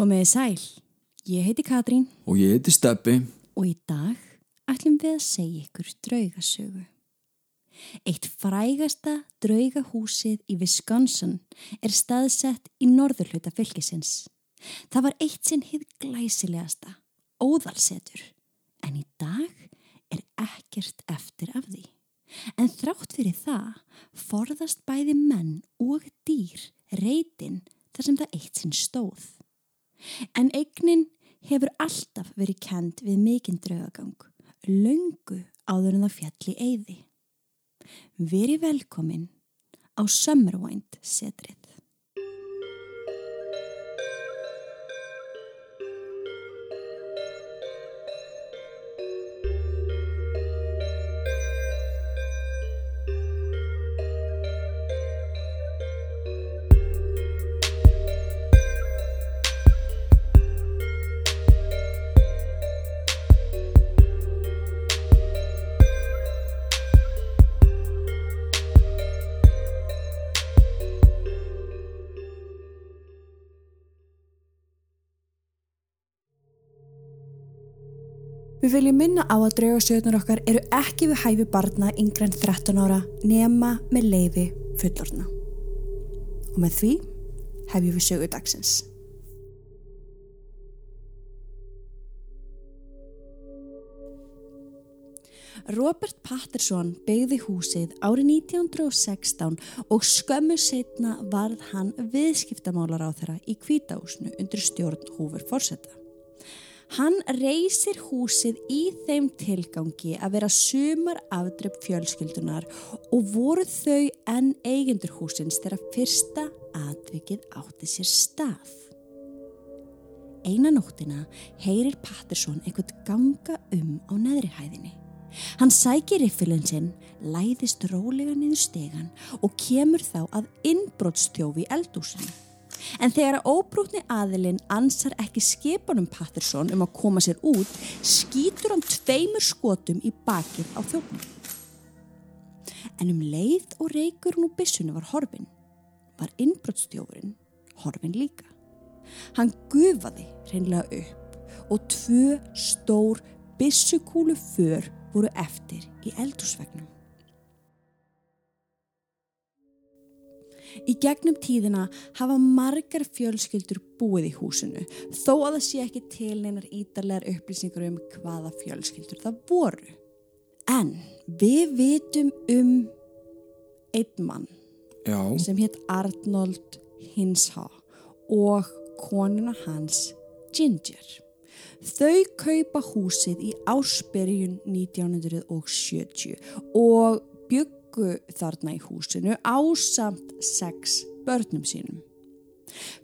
Komiði sæl, ég heiti Katrín Og ég heiti Steppi. og í dag ætlum við að segja ykkur draugasögu. Eitt frægasta draugahúsið í Wisconsin er staðsett í norðurhluta fylgisins. Það var eitt sinn hið glæsilegasta, óðalsetur, en í dag er ekkert eftir af því. En þrátt fyrir það forðast bæði menn og dýr reytin þar sem það eitt sinn stóð. En eignin hefur alltaf verið kend við mikinn draugagang, löngu áður en það fjalli eyði. Veri velkomin á Summerwind setrið. Við viljum minna á að draugasögurnar okkar eru ekki við hæfi barna yngre en 13 ára nema með leiði fullorna. Og með því hefjum við sögu dagsins. Robert Patterson byggði húsið árið 1916 og skömmu setna varð hann viðskiptamálar á þeirra í kvítahúsnu undir stjórn húfur fórseta. Hann reysir húsið í þeim tilgangi að vera sumar afdrepp fjölskyldunar og voru þau enn eigendur húsins þegar fyrsta atvikið átti sér stað. Einan nóttina heyrir Patterson einhvern ganga um á neðri hæðinni. Hann sækir riffilinn sinn, læðist rólega niður stegan og kemur þá að innbrottstjófi eldúsinu. En þegar að óbrútni aðilinn ansar ekki skipunum Patterson um að koma sér út, skýtur hann tveimur skotum í bakið á þjófnum. En um leið og reykur nú byssunu var horfin, var innbrottstjófurinn horfin líka. Hann gufaði reynlega upp og tvö stór byssukúlu för voru eftir í eldúsvegnum. Í gegnum tíðina hafa margar fjölskyldur búið í húsinu þó að það sé ekki til neinar ídarlegar upplýsingar um hvaða fjölskyldur það voru. En við vitum um einn mann Já, sem hétt Arnold Hinshaw og konuna hans Ginger. Þau kaupa húsið í ásperjun 1970 og byggu þarna í húsinu ásamt sex börnum sínum.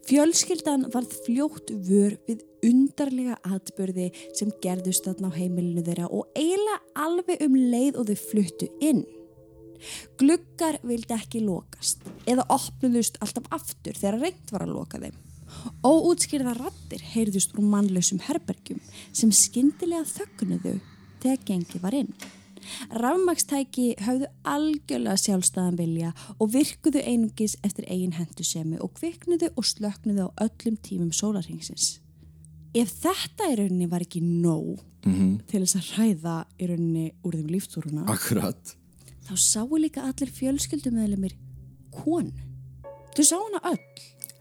Fjölskyldan varð fljótt vör við undarlega atbyrði sem gerðust þarna á heimilinu þeirra og eiginlega alveg um leið og þau fluttu inn. Gluggar vildi ekki lokast eða opnuðust alltaf aftur þegar reynd var að loka þeim. Óútskýrða rattir heyrðust úr mannlausum herbergjum sem skyndilega þögnuðu þegar gengi var inn. Rafmakstæki höfðu algjörlega sjálfstæðan vilja og virkuðu einungis eftir eigin hendusemi og kviknuðu og slöknuðu á öllum tímum sólarhengsins. Ef þetta í rauninni var ekki nóg til þess að hræða í rauninni úr þeim líftúruna, akkurat. þá sáu líka allir fjölskyldumöðlumir konu. Þau sá hana öll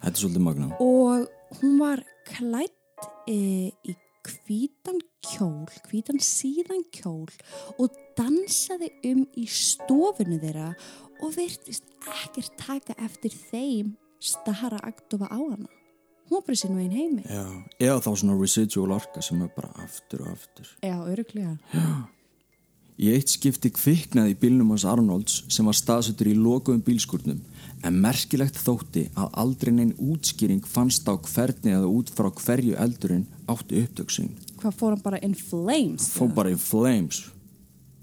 Þetta er svolítið magna. og hún var klætt e, í hvítan kjól, hvítan síðan kjól og dansaði um í stofinu þeirra og virtist ekkert taka eftir þeim stara aktofa á hana. Hún var bara sinn veginn heimi. Já, eða þá svona residual orka sem er bara aftur og aftur. Já, öruglega. Í eitt skipti kviknaði bílnum hans Arnolds sem var staðsettur í lokuðum bílskurnum en merkilegt þótti að aldrei neinn útskýring fannst á hvernig eða út frá hverju eldurinn átti upptöksin. Hvað fór hann bara in flames? Fó bara í flames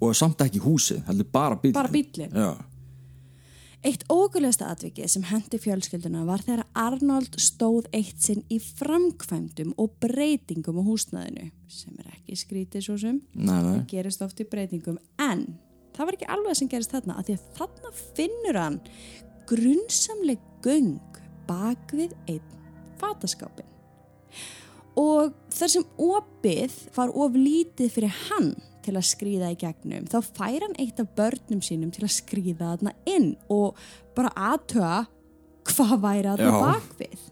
og samt ekki húsið, heldur bara bílinn. Bara bíllinn? Já, Eitt ógulegasta atvikið sem hendi fjölskylduna var þegar Arnold stóð eitt sinn í framkvæmdum og breytingum á húsnaðinu sem er ekki skrítið svo sem nei, nei. gerist oft í breytingum en það var ekki alveg sem gerist þarna að því að þarna finnur hann grunnsamleg göng bak við einn fataskápin og þar sem opið var of lítið fyrir hann til að skrýða í gegnum þá fær hann eitt af börnum sínum til að skrýða þarna inn og bara aðtöa hvað væri þarna Já. bakvið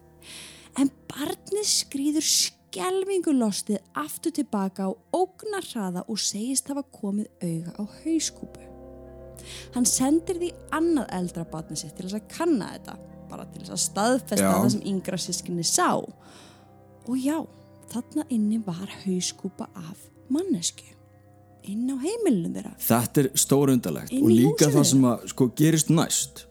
en barnið skrýður skelvingulostið aftur tilbaka á ógnarhraða og segist hafa komið auga á hauskúpu hann sendir því annað eldra barnið sitt til að kanna þetta bara til að staðfesta Já. það sem yngra sískinni sá og já, þarna inni var hauskúpa af mannesku inn á heimilinu þeirra Þetta er stórundalegt og líka það sem að sko gerist næst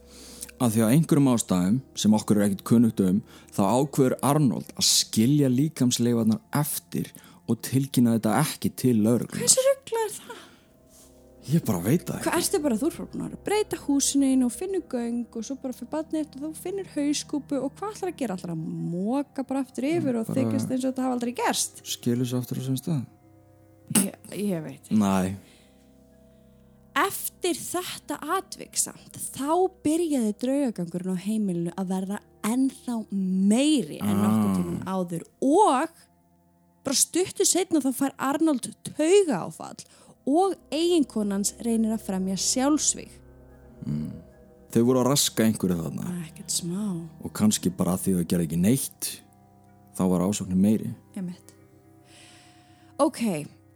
að því að einhverjum ástæðum sem okkur er ekkert kunnugt um þá ákveður Arnold að skilja líkamsleifarnar eftir og tilkynna þetta ekki til lauruglunar. hversu ruggla er það? Ég bara veit það ekki. Hvað ertu bara þú fyrir að breyta húsinu inn og finnur göng og svo bara fyrir batni eftir þú finnur hauskúpu og hvað ætlar að gera? ætlar að móka bara aftur yfir og þykjast eins og þetta hafa aldrei gerst? Skilur svo aftur á sem stað? Ég, ég veit. Næ, Eftir þetta atviksamt þá byrjaði draugagangurinn á heimilinu að verða ennþá meiri en nokkuð tímum áður og bara stuttu setna þá fær Arnold tauga áfall og eiginkonans reynir að fremja sjálfsvík. þau voru að raska einhverju þarna Ekkert smá. og kannski bara að því þau gerði ekki neitt þá var ásóknin meiri. Emmett. Ok,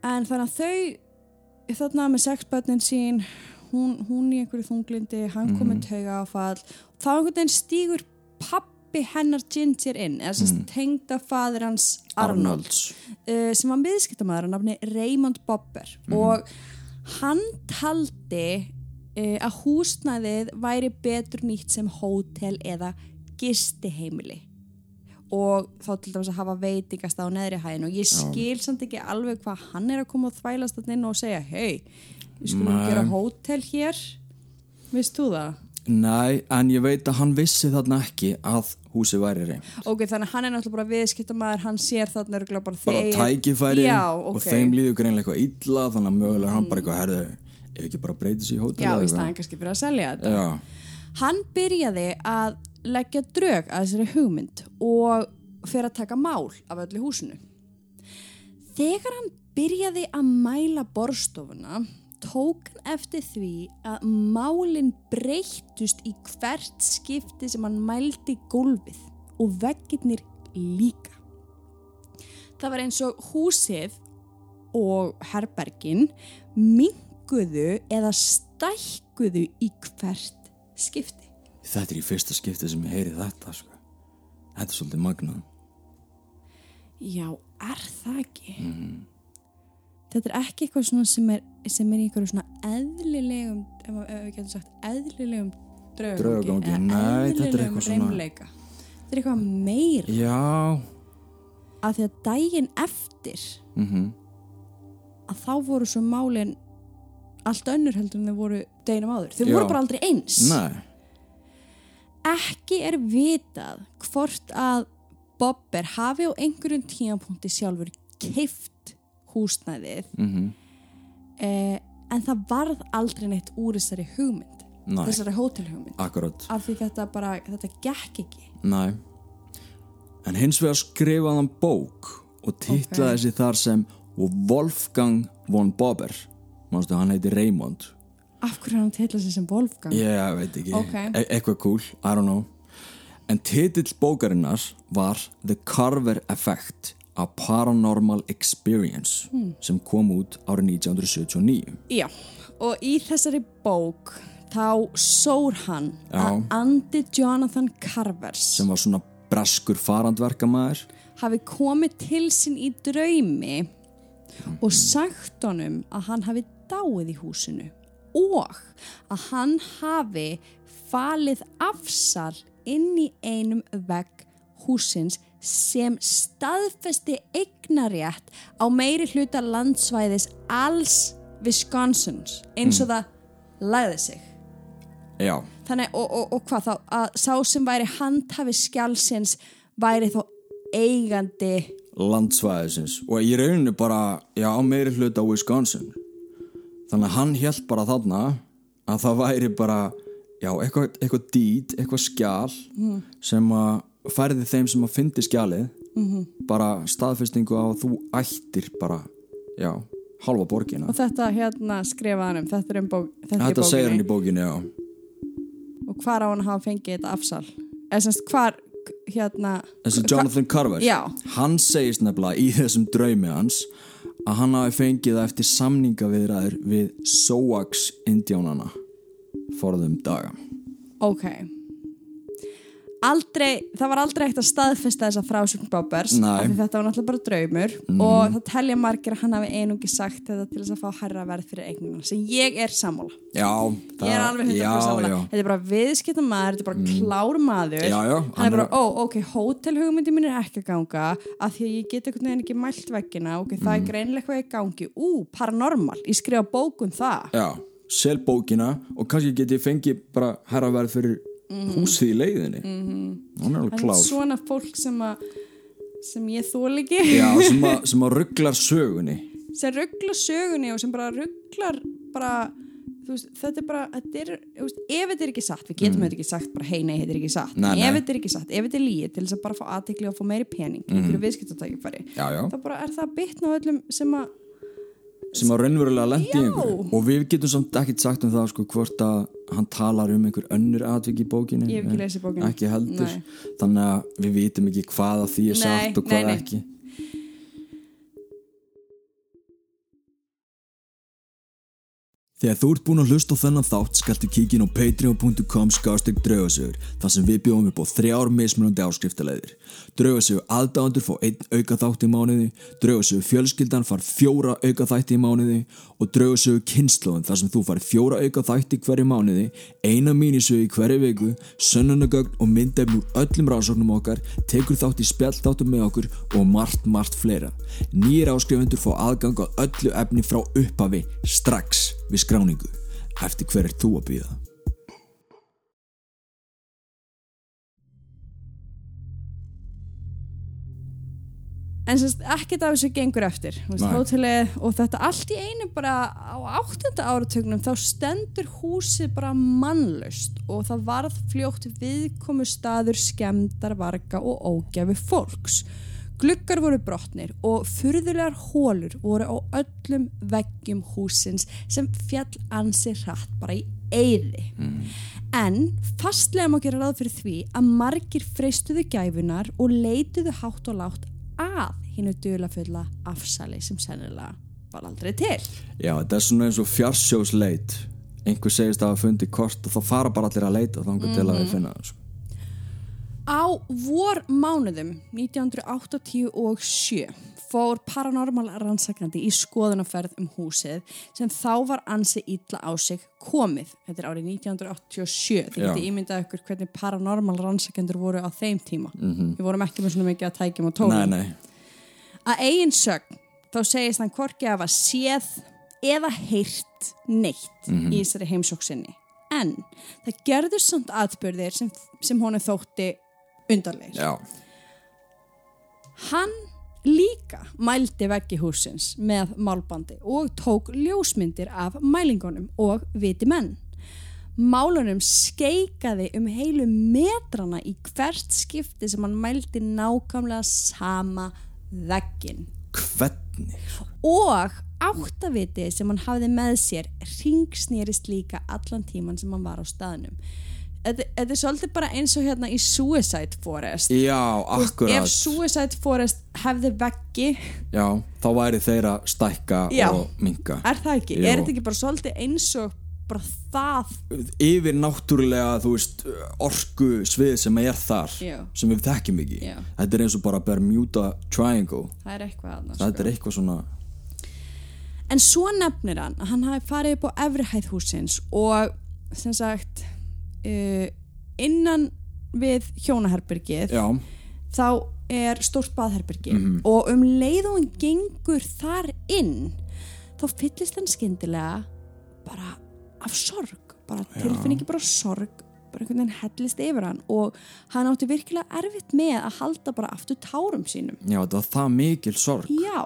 en þannig að þau þarna með sexbötnin sín hún, hún í einhverju þunglindi hann kom með tauga áfall þá einhvern veginn stígur pappi hennar Ginger inn, eða sem mm. tengda fadir hans Arnold Arnolds. uh, sem var miðskiptamæður að nafni Raymond Bobber. Og hann taldi uh, að húsnæðið væri betur nýtt sem hótel eða gistiheimili og þá til dæmis að hafa veitingast á neðri hæðin og ég skil samt ekki alveg hvað hann er að koma og þvælast þarna inn og segja hei, við skulum Nei. gera hótel hér veist þú það? Nei, en ég veit að hann vissi þarna ekki að húsi væri reynd. Ok, þannig hann er náttúrulega bara viðskiptamæður hann sér þarna örugglega bara Bara þeir- tækifæri Já, og ok. þeim líður greinlega eitthvað illa þannig að mögulega er hann bara eitthvað herðu ef ekki bara breytið sér í hótel Já, í staðan kannski fyrir að selja þetta Já, Hann byrjaði að leggja drög að þessari hugmynd og fyrir að taka mál af öllu húsinu. Þegar hann byrjaði að mæla borstofuna tók hann eftir því að málin breyttust í hvert skipti sem hann mældi gólfið og veggirnir líka. Það var eins og húsið og herbergin minguðu eða stækkuðu í hvert skipti. Þetta er í fyrsta skipti sem ég heyri þetta sko. Þetta er svolítið magnað. Já, er það ekki? Þetta er ekki eitthvað svona sem er, sem er einhverju svona eðlilegum, ef, ef við getum sagt, eðlilegum er eðlilegum reimleika. Þetta er eitthvað meira Já, að því að daginn eftir mhm, að þá voru svo málin allt önnur heldur en þau voru deginum áður. Þau voru bara aldrei eins. nei, ekki er vitað hvort að Bobber hafi á einhverjum tímapunkti sjálfur keift húsnæðið mhm, eh, en það varð aldrei neitt úr þessari hugmynd Nei. þessari hótelhugmynd akkurat, af því þetta bara, þetta gekk ekki nei. En hins vegar skrifaði hann bók og titlaði Ok. sig þar sem Wolfgang von Bober. Manstu, hann heiti Raymond. Af hverju er hann til þessi sem Wolfgang? Ég veit ekki, Ok. e eitthvað cool, I don't know. En titill bókarinnar var The Carver Effect A Paranormal Experience Hmm. sem kom út árið 1979 já, og í þessari bók þá sór hann Já. að Andy Jonathan Carvers sem var svona breskur farandverkamæður hafi komið til sín í draumi og sagt honum að hann hafi dáið í húsinu og að hann hafi falið afsal inn í einum vegg húsins sem staðfesti eignarétt á meiri hluta landsvæðis alls Wisconsins eins og það lagði sig. Já, Þannig, og, og, og hvað þá, að sá sem væri handhafi skjálsins væri þá eigandi landsvæðisins. Og í rauninu bara, já, meiri hluta á Wisconsin þannig að hann held bara þarna að það væri bara já, eitthvað, eitthvað dít, eitthvað skjál sem að færði þeim sem að fyndi skjalið Mhm. bara staðfestingu á að þú ættir bara, já, halva borgina og þetta hérna skrifaði hann um þetta er um bók, þetta Þetta segir hann í bókinni, já og hvar á hann hafa fengið þetta afsal eða semst hvar hérna Þessi Jonathan Carver Já. Hann segist nefnilega í þessum draumi hans að hann hafi fengið það eftir samningaviðræður við Soax indjánana forðum daga. Ok aldrei, það var aldrei eitt að staðfesta þessa frásögn Bobbers Nei. af því þetta var náttúrulega bara draumur og það telja margir að hann hafi einungi sagt þetta til þess að fá herra verð fyrir eignina sem ég er sammála Já, ég er alveg 100% já, sammála já. Mm. þetta er bara viðskipta maður, þetta er bara klár maður Já, hann hann er bara, ó, ok, hótelhugmyndi mín er ekki að ganga af því að ég get einhvern veginn ekki mælt veggina ok, það Mm. er greinilega eitthvað í gangi ú, paranormal, ég skrifa bókun það Já, sel bókina og kannski get ég fengið bara herraverð fyrir húsið í leiðinni -hmm. Er alveg það er svona fólk sem að sem ég þól ekki Já, sem að, sem að rugglar sögunni sem rugglar sögunni og sem bara rugglar bara veist, þetta er bara, þetta er, veist, ef þetta er ekki satt, við getum þetta ekki sagt bara hei nei, þetta er ekki satt, Mm. Nei, nei. ef þetta er ekki satt ef þetta er líið til þess að bara fá aðtekli og fá meiri pening mm. einhverju já þá bara er það að bitna á öllum sem að sem að raunverulega lendi í einhverju og við getum samt ekkert sagt um það sko hvort að hann talar um einhver önnur atvik í hef ekki lesið bókina. ekki heldur, Nei. þannig að við vitum ekki hvað að því er sagt og hvað nei, nei. ekki Þegar þú ert búinn að hlusta á þennan þátt skaltu kíkin á patreon.com skástrík draugasögur þar sem við bjóðum upp á þrjár mismunandi áskriftaleiðir. Draugasögur aðdáðandur fá einn auka þátt í mánuði, draugasögur fjölskyldan far fjóra auka þætti í mánuði og draugasögur kynnslóðin þar sem þú far fjóra auka þætti hverju mánuði, eina mínisögu í hverju viku, sönnunagögn og myndefn úr öllum rannsóknum okkar, tekur þátt í spjallþáttum með okkur og margt, margt fleira. Nýjir áskrifundur fá aðgang á öllu efni frá upphafi strax við skráningu. Eftir hver er þú að býða? en semst ekkert af þessu gengur eftir hótelið og þetta allt í einu bara á áttunda áratögnum þá stendur húsið bara mannlaust og það varð fljótt viðkomu staður skemmdar varga og ógjafi fólks gluggar voru brotnir og furðulegar hólur voru á öllum veggjum húsins sem fjall ansi hratt bara í eyði en fastlega má gera ráð fyrir því að margir freystuðu gæfunar og leituðu hátt og látt að hinnu dulafulla afsali sem sennilega var aldrei til. Já, þetta er svona eins og fjarsjósleit. Einhver segist að hafa fundið kort og þá fara bara allir að leita þangar til að við finna það. Á vor mánuðum 1987 fór paranormal rannsakandi í skoðunaferð um húsið sem þá var ansi illa á sig komið. Þetta er árið 1987. Þið getið ímyndað ykkur hvernig paranormal rannsakendur voru á þeim tíma. -hmm. Við vorum ekki með svona mikið að tækjum og tónum. Nei, nei. að eigin sögn þá segist hann hvorki að hafa séð eða heyrt neitt í þessari heimsóksinni en það gerður samt atbyrðir sem, sem honum þótti undarlegir. Já, Hann líka mældi veggi húsins með málbandi og tók ljósmyndir af mælingunum og viti menn. Málunum skeikaði um heilu metrana í hvert skipti sem hann mældi nákvæmlega sama veggin. hvernig? Og áttaviti sem hann hafði með sér ringsnýrist líka allan tíman sem hann var á staðnum. Þetta, er svolítið bara eins og hérna í Suicide Forest. Já, akkurat. Ef Suicide Forest hefði veggi, Já, þá væri þeirra stækka Já. og minka. er það ekki? Jú. Er þetta ekki bara svolítið eins og bara það? Yfir náttúrulega, þú veist, orku svið sem er þar, Já. sem við þekkjum ekki. Já. Þetta er eins og bara Bermuda Triangle. Það er eitthvað annars. Þetta er eitthvað svona, En svo nefnir hann að hann hafi farið upp á efrihæð húsins og sem sagt uh, innan við hjónaherbyrgið já, þá er stórt baðherbyrgi og um leið og hann gengur þar inn þá fyllist hann skyndilega bara af sorg bara tilfinningi bara sorg bara einhvern veginn hellist yfir hann. Og hann átti virkilega erfitt með að halda bara aftur tárum sínum. Já, þetta var það mikil sorg. já,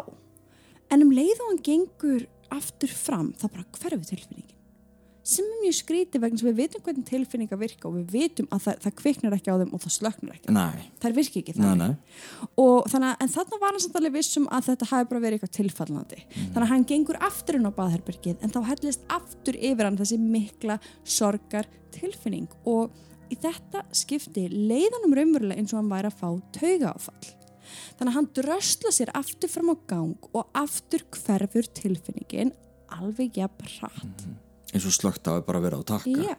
en um leið og hann gengur aftur fram þá bara hverfi tilfinningin sem er mjög skrítið vegna sem við vitum hvernig tilfinningar virka og við vitum að það, það kviknar ekki á þeim og það slöknar ekki Nei, það virki ekki þannig. Nei og þannig að en þarna var hann alveg vissum að þetta hafi bara verið eitthvað tilfallandi. Þannig að hann gengur aftur inn á baðherbergið en þá hellist aftur yfir hann þessi mikla sorgar tilfinning. Og í þetta skipti leiðanum raunverulega eins og hann væri að fá tauga áfall þannig að hann drösla sér aftur fram á gang og aftur hverfur tilfinningin alveg jafn hratt eins og slögt að bara vera á takka Já.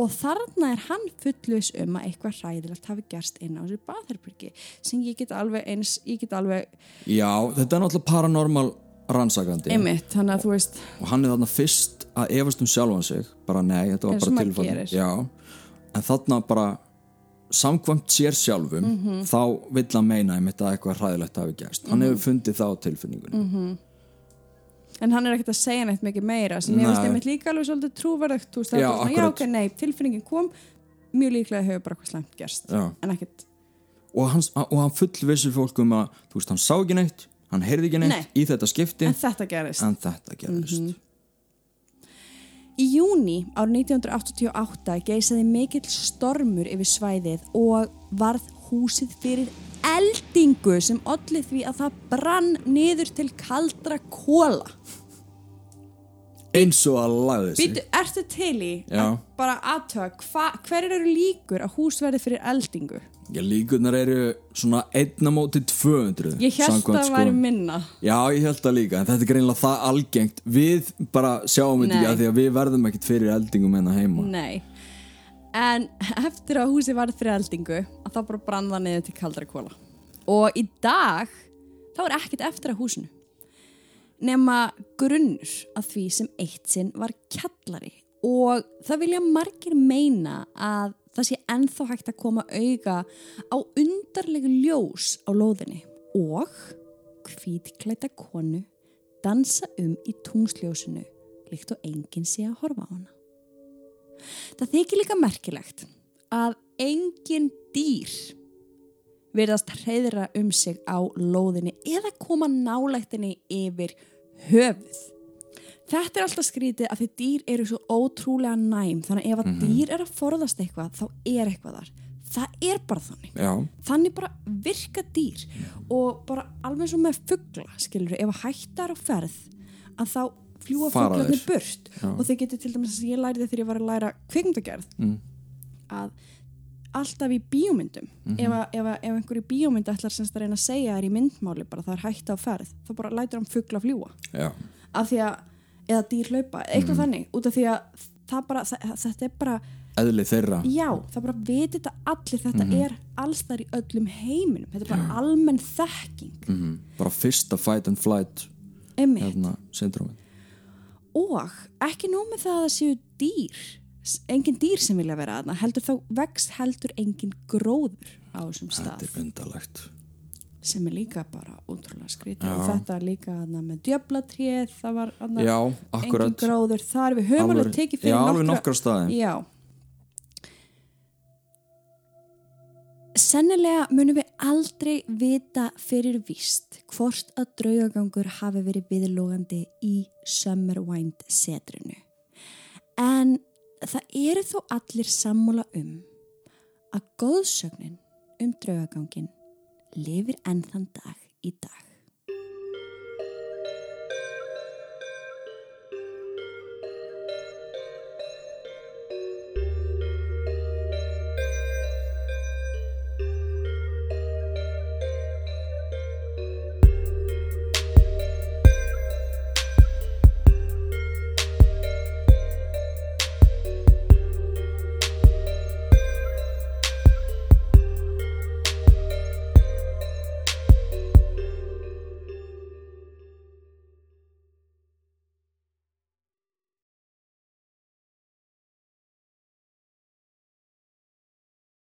Og þarna er hann fullvis um að eitthvað hræðilegt hafi gerst inn á þessu baðherbyrgi sem ég get alveg eins, get alveg Já, þetta er náttúrulega paranormal rannsakandi einmitt, að þú veist og hann er þarna fyrst að efast um sjálfan sig bara nei, þetta var og bara. Já, en þarna bara samkvæmt sér sjálfum Mhm. þá vill hann meina einmitt að eitthvað hræðilegt hafi gerst hann Mhm. hefur fundið það á tilfinningunni en hann er ekkert að segja neitt mikið meira sem ég veist einmitt líka alveg svolítið trúverðugt þú bara svona, já, ok, nei, tilfinningin kom mjög líklega hefur bara eitthvað slemt gerst Já. en ekkert, og hann, og hann fullvissir fólk um að þú veist, hann sá ekki neitt, hann heyrði ekki neitt Nei. í þetta skipti, en þetta gerist en þetta gerist Mhm. Í júni árið 1988 geisaði mikill stormur yfir svæðið og varð húsið fyrir eldingu sem olli því að það brann niður til kaldra kóla. eins og að lagði sig ertu til í að bara aðtöga, hver eru líkur að hús verði fyrir eldingu? Já, líkurnar eru svona einna móti 200 Ég held að það væri minna. Já, ég held það líka, en þetta er greinlega það algengt Við bara sjáum þetta ekki að því að við verðum ekkit fyrir eldingum enna heima Nei. En eftir að húsið varð fyrir eldingu að þá bara brann það niður til kaldra kóla. Og í dag þá er ekkert eftir að húsinu. Nema grunnur að því sem eitt sinn var kjallari og það vilja margir meina að það sé ennþá hægt að koma auga á undarlegu ljós á lóðinni og hvítklæta konu dansa um í tungsljósinu líkt og enginn sé að horfa á hana. Það þykir líka merkilegt að engin dýr verðast hreyðra um sig á lóðinni eða koma nálægtinni yfir höfuð. Þetta er alltaf skrítið að því dýr eru svo ótrúlega næm þannig að ef að dýr er að forðast eitthvað þá er eitthvað þar. Það er bara þannig. Já, Þannig bara virka dýr og bara alveg svo með fugla, skilur ef að hættar á ferð að þá fljúa fuglarnir þeir. burt. Og þau getur til dæmis að ég læriði þegar ég var að læra kvikmyndagerð Mm. að alltaf í bíómyndum ef, að, ef, að, ef einhver í bíómynd ætlar semst að reyna að segja þær í myndmáli bara það er hægt á ferð, þá bara lætur hann fugla fljúa já, af því að, eða dýr hlaupa eitthvað þannig, út af því að það bara, það, þetta er bara eðli þeirra. Já, það bara viti þetta allir þetta er alls þar í öllum heiminum þetta er bara almenn þekking. Mm Bara fyrsta fight and flight hérna, syndrómið og ekki nóg með það að það séu dýr engin dýr sem vilja vera aðna heldur þá vext heldur engin gróður á þessum stað Þetta er undalegt sem er líka bara ótrúlega skrítið. Og þetta er líka aðna með djöflatrið það var aðna engin gróður þar. Við höfum alveg tekið fyrir Já, nokkra nokkra staði. Já Sennilega munum við aldrei vita fyrir víst hvort að draugagangur hafi verið viðlógandi í Summerwind setrinu. En það eru þó allir sammála um að góðsögnin um draugagangin lifir enn þann dag í dag.